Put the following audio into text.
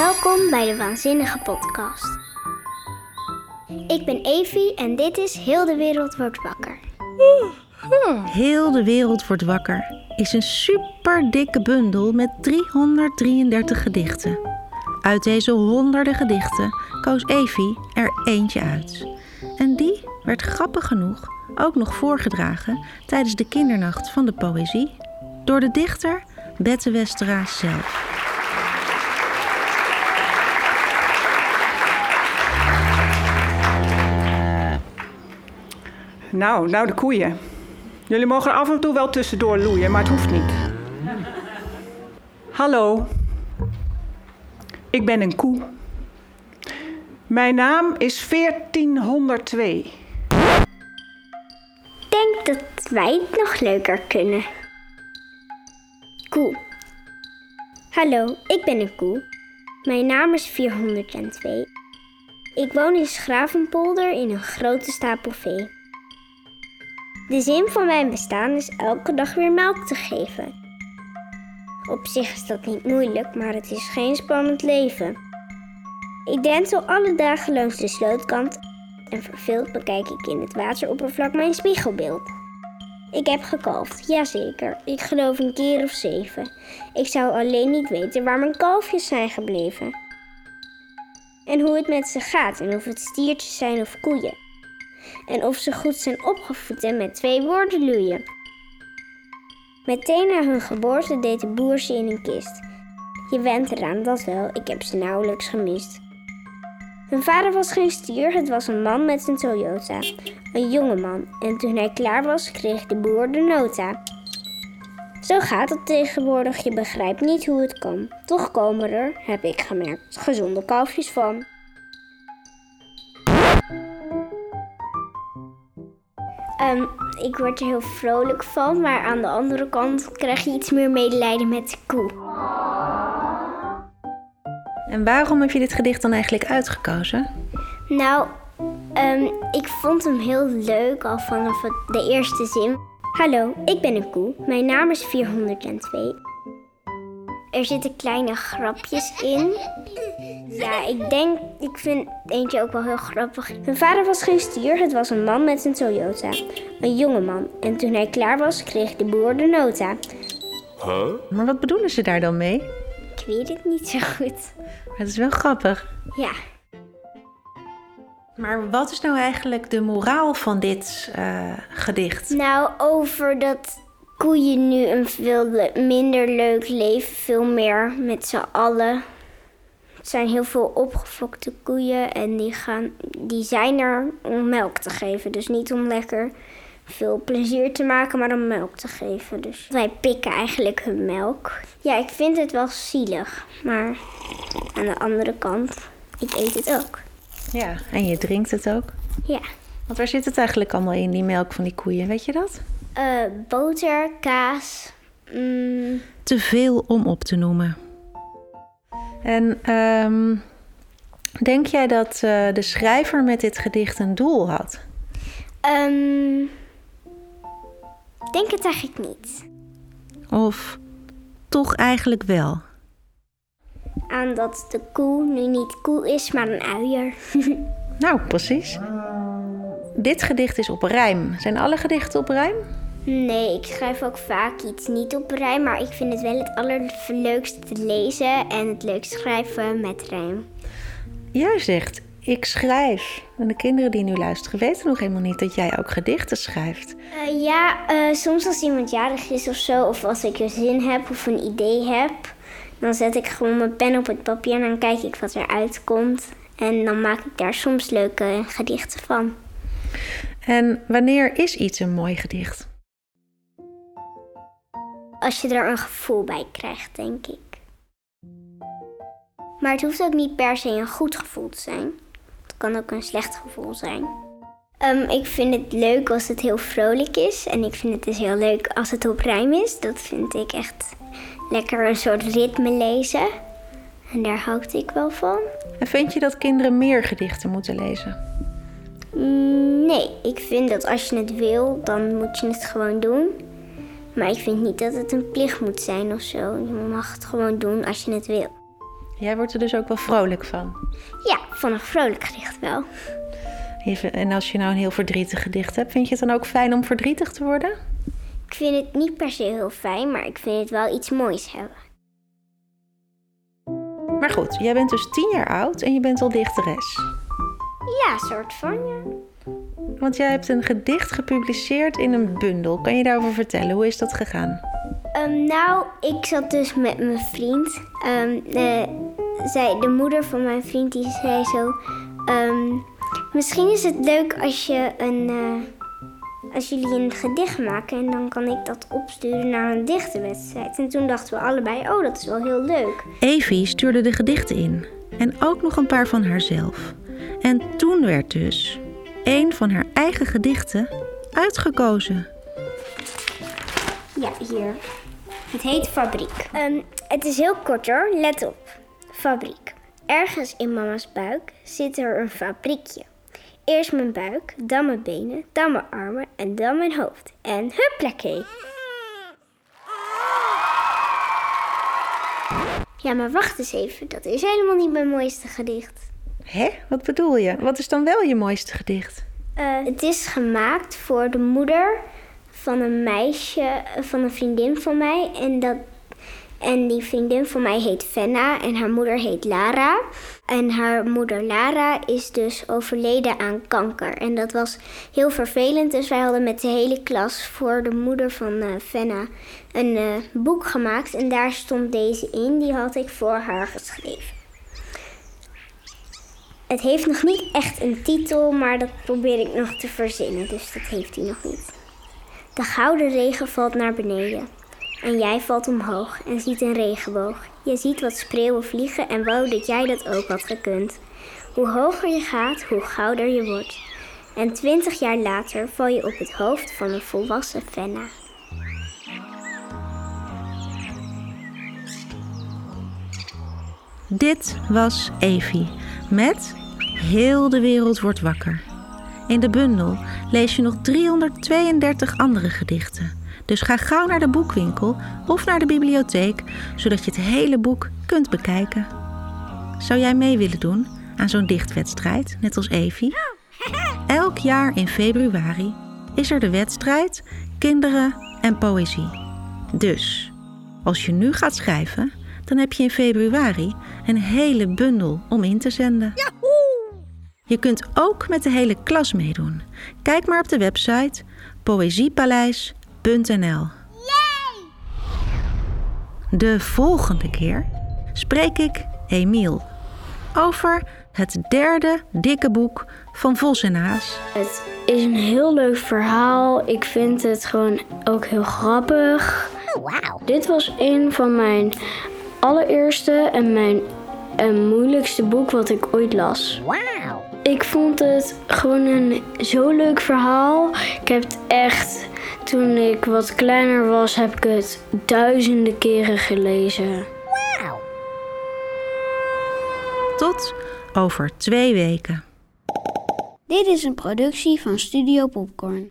Welkom bij de Waanzinnige Podcast. Ik ben Evie en dit is Heel de Wereld Wordt Wakker. Heel de wereld wordt wakker is een super dikke bundel met 333 gedichten. Uit deze honderden gedichten koos Evie er eentje uit. En die werd grappig genoeg ook nog voorgedragen tijdens de kindernacht van de poëzie door de dichter Bette Westera zelf. Nou, nou de koeien. Jullie mogen af en toe wel tussendoor loeien, maar het hoeft niet. Hallo. Ik ben een koe. Mijn naam is 1402. Ik denk dat wij het nog leuker kunnen. Koe. Hallo, ik ben een koe. Mijn naam is 402. Ik woon in Schravenpolder in een grote stapel vee. De zin van mijn bestaan is elke dag weer melk te geven. Op zich is dat niet moeilijk, maar het is geen spannend leven. Ik drentel alle dagen langs de slootkant en verveeld bekijk ik in het wateroppervlak mijn spiegelbeeld. Ik heb gekalfd, jazeker. Ik geloof een keer of zeven. Ik zou alleen niet weten waar mijn kalfjes zijn gebleven. En hoe het met ze gaat en of het stiertjes zijn of koeien. En of ze goed zijn opgevoed en met twee woorden loeien. Meteen na hun geboorte deed de boer ze in een kist. Je went eraan, dat wel, ik heb ze nauwelijks gemist. Hun vader was geen stier, het was een man met een Toyota. Een jonge man. En toen hij klaar was, kreeg de boer de nota. Zo gaat het tegenwoordig, je begrijpt niet hoe het kan. Toch komen er, heb ik gemerkt, gezonde kalfjes van. Ehm, ik word er heel vrolijk van, maar aan de andere kant krijg je iets meer medelijden met de koe. En waarom heb je dit gedicht dan eigenlijk uitgekozen? Nou, ehm, ik vond hem heel leuk al vanaf de eerste zin. Hallo, ik ben een koe. Mijn naam is 402. Er zitten kleine grapjes in. Ja, ik denk, ik vind eentje ook wel heel grappig. Hun vader was geen stier, het was een man met een Toyota. Een jonge man. En toen hij klaar was, kreeg de boer de nota. Maar wat bedoelen ze daar dan mee? Ik weet het niet zo goed. Maar het is wel grappig. Ja, Maar wat is nou eigenlijk de moraal van dit eh, gedicht? Nou, over dat koeien nu een veel minder leuk leven, veel meer met z'n allen. Het zijn heel veel opgefokte koeien en die, gaan, die zijn er om melk te geven. Dus niet om lekker veel plezier te maken, maar om melk te geven. Dus wij pikken eigenlijk hun melk. Ja, ik vind het wel zielig, maar aan de andere kant, ik eet het ook. Ja, en je drinkt het ook. Ja. Want waar zit het eigenlijk allemaal in, die melk van die koeien? Weet je dat? Eh, boter, kaas, mm, Te veel om op te noemen. En ehm, denk jij dat eh, de schrijver met dit gedicht een doel had? Ehm, denk het eigenlijk niet. Of toch eigenlijk wel? Aan dat de koe nu niet koe is, maar een uier. Nou, precies. Dit gedicht is op rijm. Zijn alle gedichten op rijm? Nee, ik schrijf ook vaak iets niet op rijm, maar ik vind het wel het allerleukste te lezen en het leukst schrijven met rijm. Jij zegt, ik schrijf. En de kinderen die nu luisteren weten nog helemaal niet dat jij ook gedichten schrijft. Eh, ja, eh, soms als iemand jarig is of zo, of als ik een zin heb of een idee heb, dan zet ik gewoon mijn pen op het papier en dan kijk ik wat eruit komt. En dan maak ik daar soms leuke gedichten van. En wanneer is iets een mooi gedicht? Als je er een gevoel bij krijgt, denk ik. Maar het hoeft ook niet per se een goed gevoel te zijn. Het kan ook een slecht gevoel zijn. Ehm, ik vind het leuk als het heel vrolijk is. En ik vind het dus heel leuk als het op rijm is. Dat vind ik echt lekker een soort ritme lezen. En daar hou ik wel van. En vind je dat kinderen meer gedichten moeten lezen? Mm, Nee, ik vind dat als je het wil, dan moet je het gewoon doen. Maar ik vind niet dat het een plicht moet zijn of zo. Je mag het gewoon doen als je het wil. Jij wordt er dus ook wel vrolijk van. Ja, van een vrolijk gedicht wel. En als je nou een heel verdrietig gedicht hebt, vind je het dan ook fijn om verdrietig te worden? Ik vind het niet per se heel fijn, maar ik vind het wel iets moois hebben. Maar goed, jij bent dus tien jaar oud en je bent al dichteres. Ja, soort van, ja. Want jij hebt een gedicht gepubliceerd in een bundel. Kan je daarover vertellen? Hoe is dat gegaan? Ehm, nou, ik zat dus met mijn vriend. Ehm, eh, zij, de moeder van mijn vriend die zei zo... ehm, misschien is het leuk als, je een, eh, als jullie een gedicht maken... en dan kan ik dat opsturen naar een dichtenwedstrijd. En toen dachten we allebei, oh, dat is wel heel leuk. Evie stuurde de gedichten in. En ook nog een paar van haarzelf. En toen werd dus een van haar eigen gedichten uitgekozen. Ja, hier. Het heet Fabriek. Ehm, het is heel kort hoor, let op. Fabriek. Ergens in mama's buik zit er een fabriekje. Eerst mijn buik, dan mijn benen, dan mijn armen en dan mijn hoofd. En hupplekkee. Ja, maar wacht eens even. Dat is helemaal niet mijn mooiste gedicht. Hè? Wat bedoel je? Wat is dan wel je mooiste gedicht? Eh, het is gemaakt voor de moeder van een meisje, van een vriendin van mij. En, dat, en die vriendin van mij heet Fenna en haar moeder heet Lara. En haar moeder Lara is dus overleden aan kanker. En dat was heel vervelend. Dus wij hadden met de hele klas voor de moeder van eh Fenna een eh, boek gemaakt. En daar stond deze in. Die had ik voor haar geschreven. Het heeft nog niet echt een titel, maar dat probeer ik nog te verzinnen. Dus dat heeft hij nog niet. De gouden regen valt naar beneden. En jij valt omhoog en ziet een regenboog. Je ziet wat spreeuwen vliegen en wou dat jij dat ook had gekund. Hoe hoger je gaat, hoe gouder je wordt. En twintig jaar later val je op het hoofd van een volwassen Fenna. Dit was Evie met Heel de wereld wordt wakker. In de bundel lees je nog 332 andere gedichten. Dus ga gauw naar de boekwinkel of naar de bibliotheek, zodat je het hele boek kunt bekijken. Zou jij mee willen doen aan zo'n dichtwedstrijd, net als Evie? Elk jaar in februari is er de wedstrijd Kinderen en Poëzie. Dus, als je nu gaat schrijven, dan heb je in februari een hele bundel om in te zenden. Je kunt ook met de hele klas meedoen. Kijk maar op de website poëziepaleis.nl. De volgende keer spreek ik Emiel over het derde dikke boek van Vos en Haas. Het is een heel leuk verhaal. Ik vind het gewoon ook heel grappig. Dit was een van mijn allereerste en mijn eh, moeilijkste boek wat ik ooit las. Ik vond het gewoon een zo leuk verhaal. Ik heb het echt, toen ik wat kleiner was, heb ik het duizenden keren gelezen. Tot over twee weken. Dit is een productie van Studio Popcorn.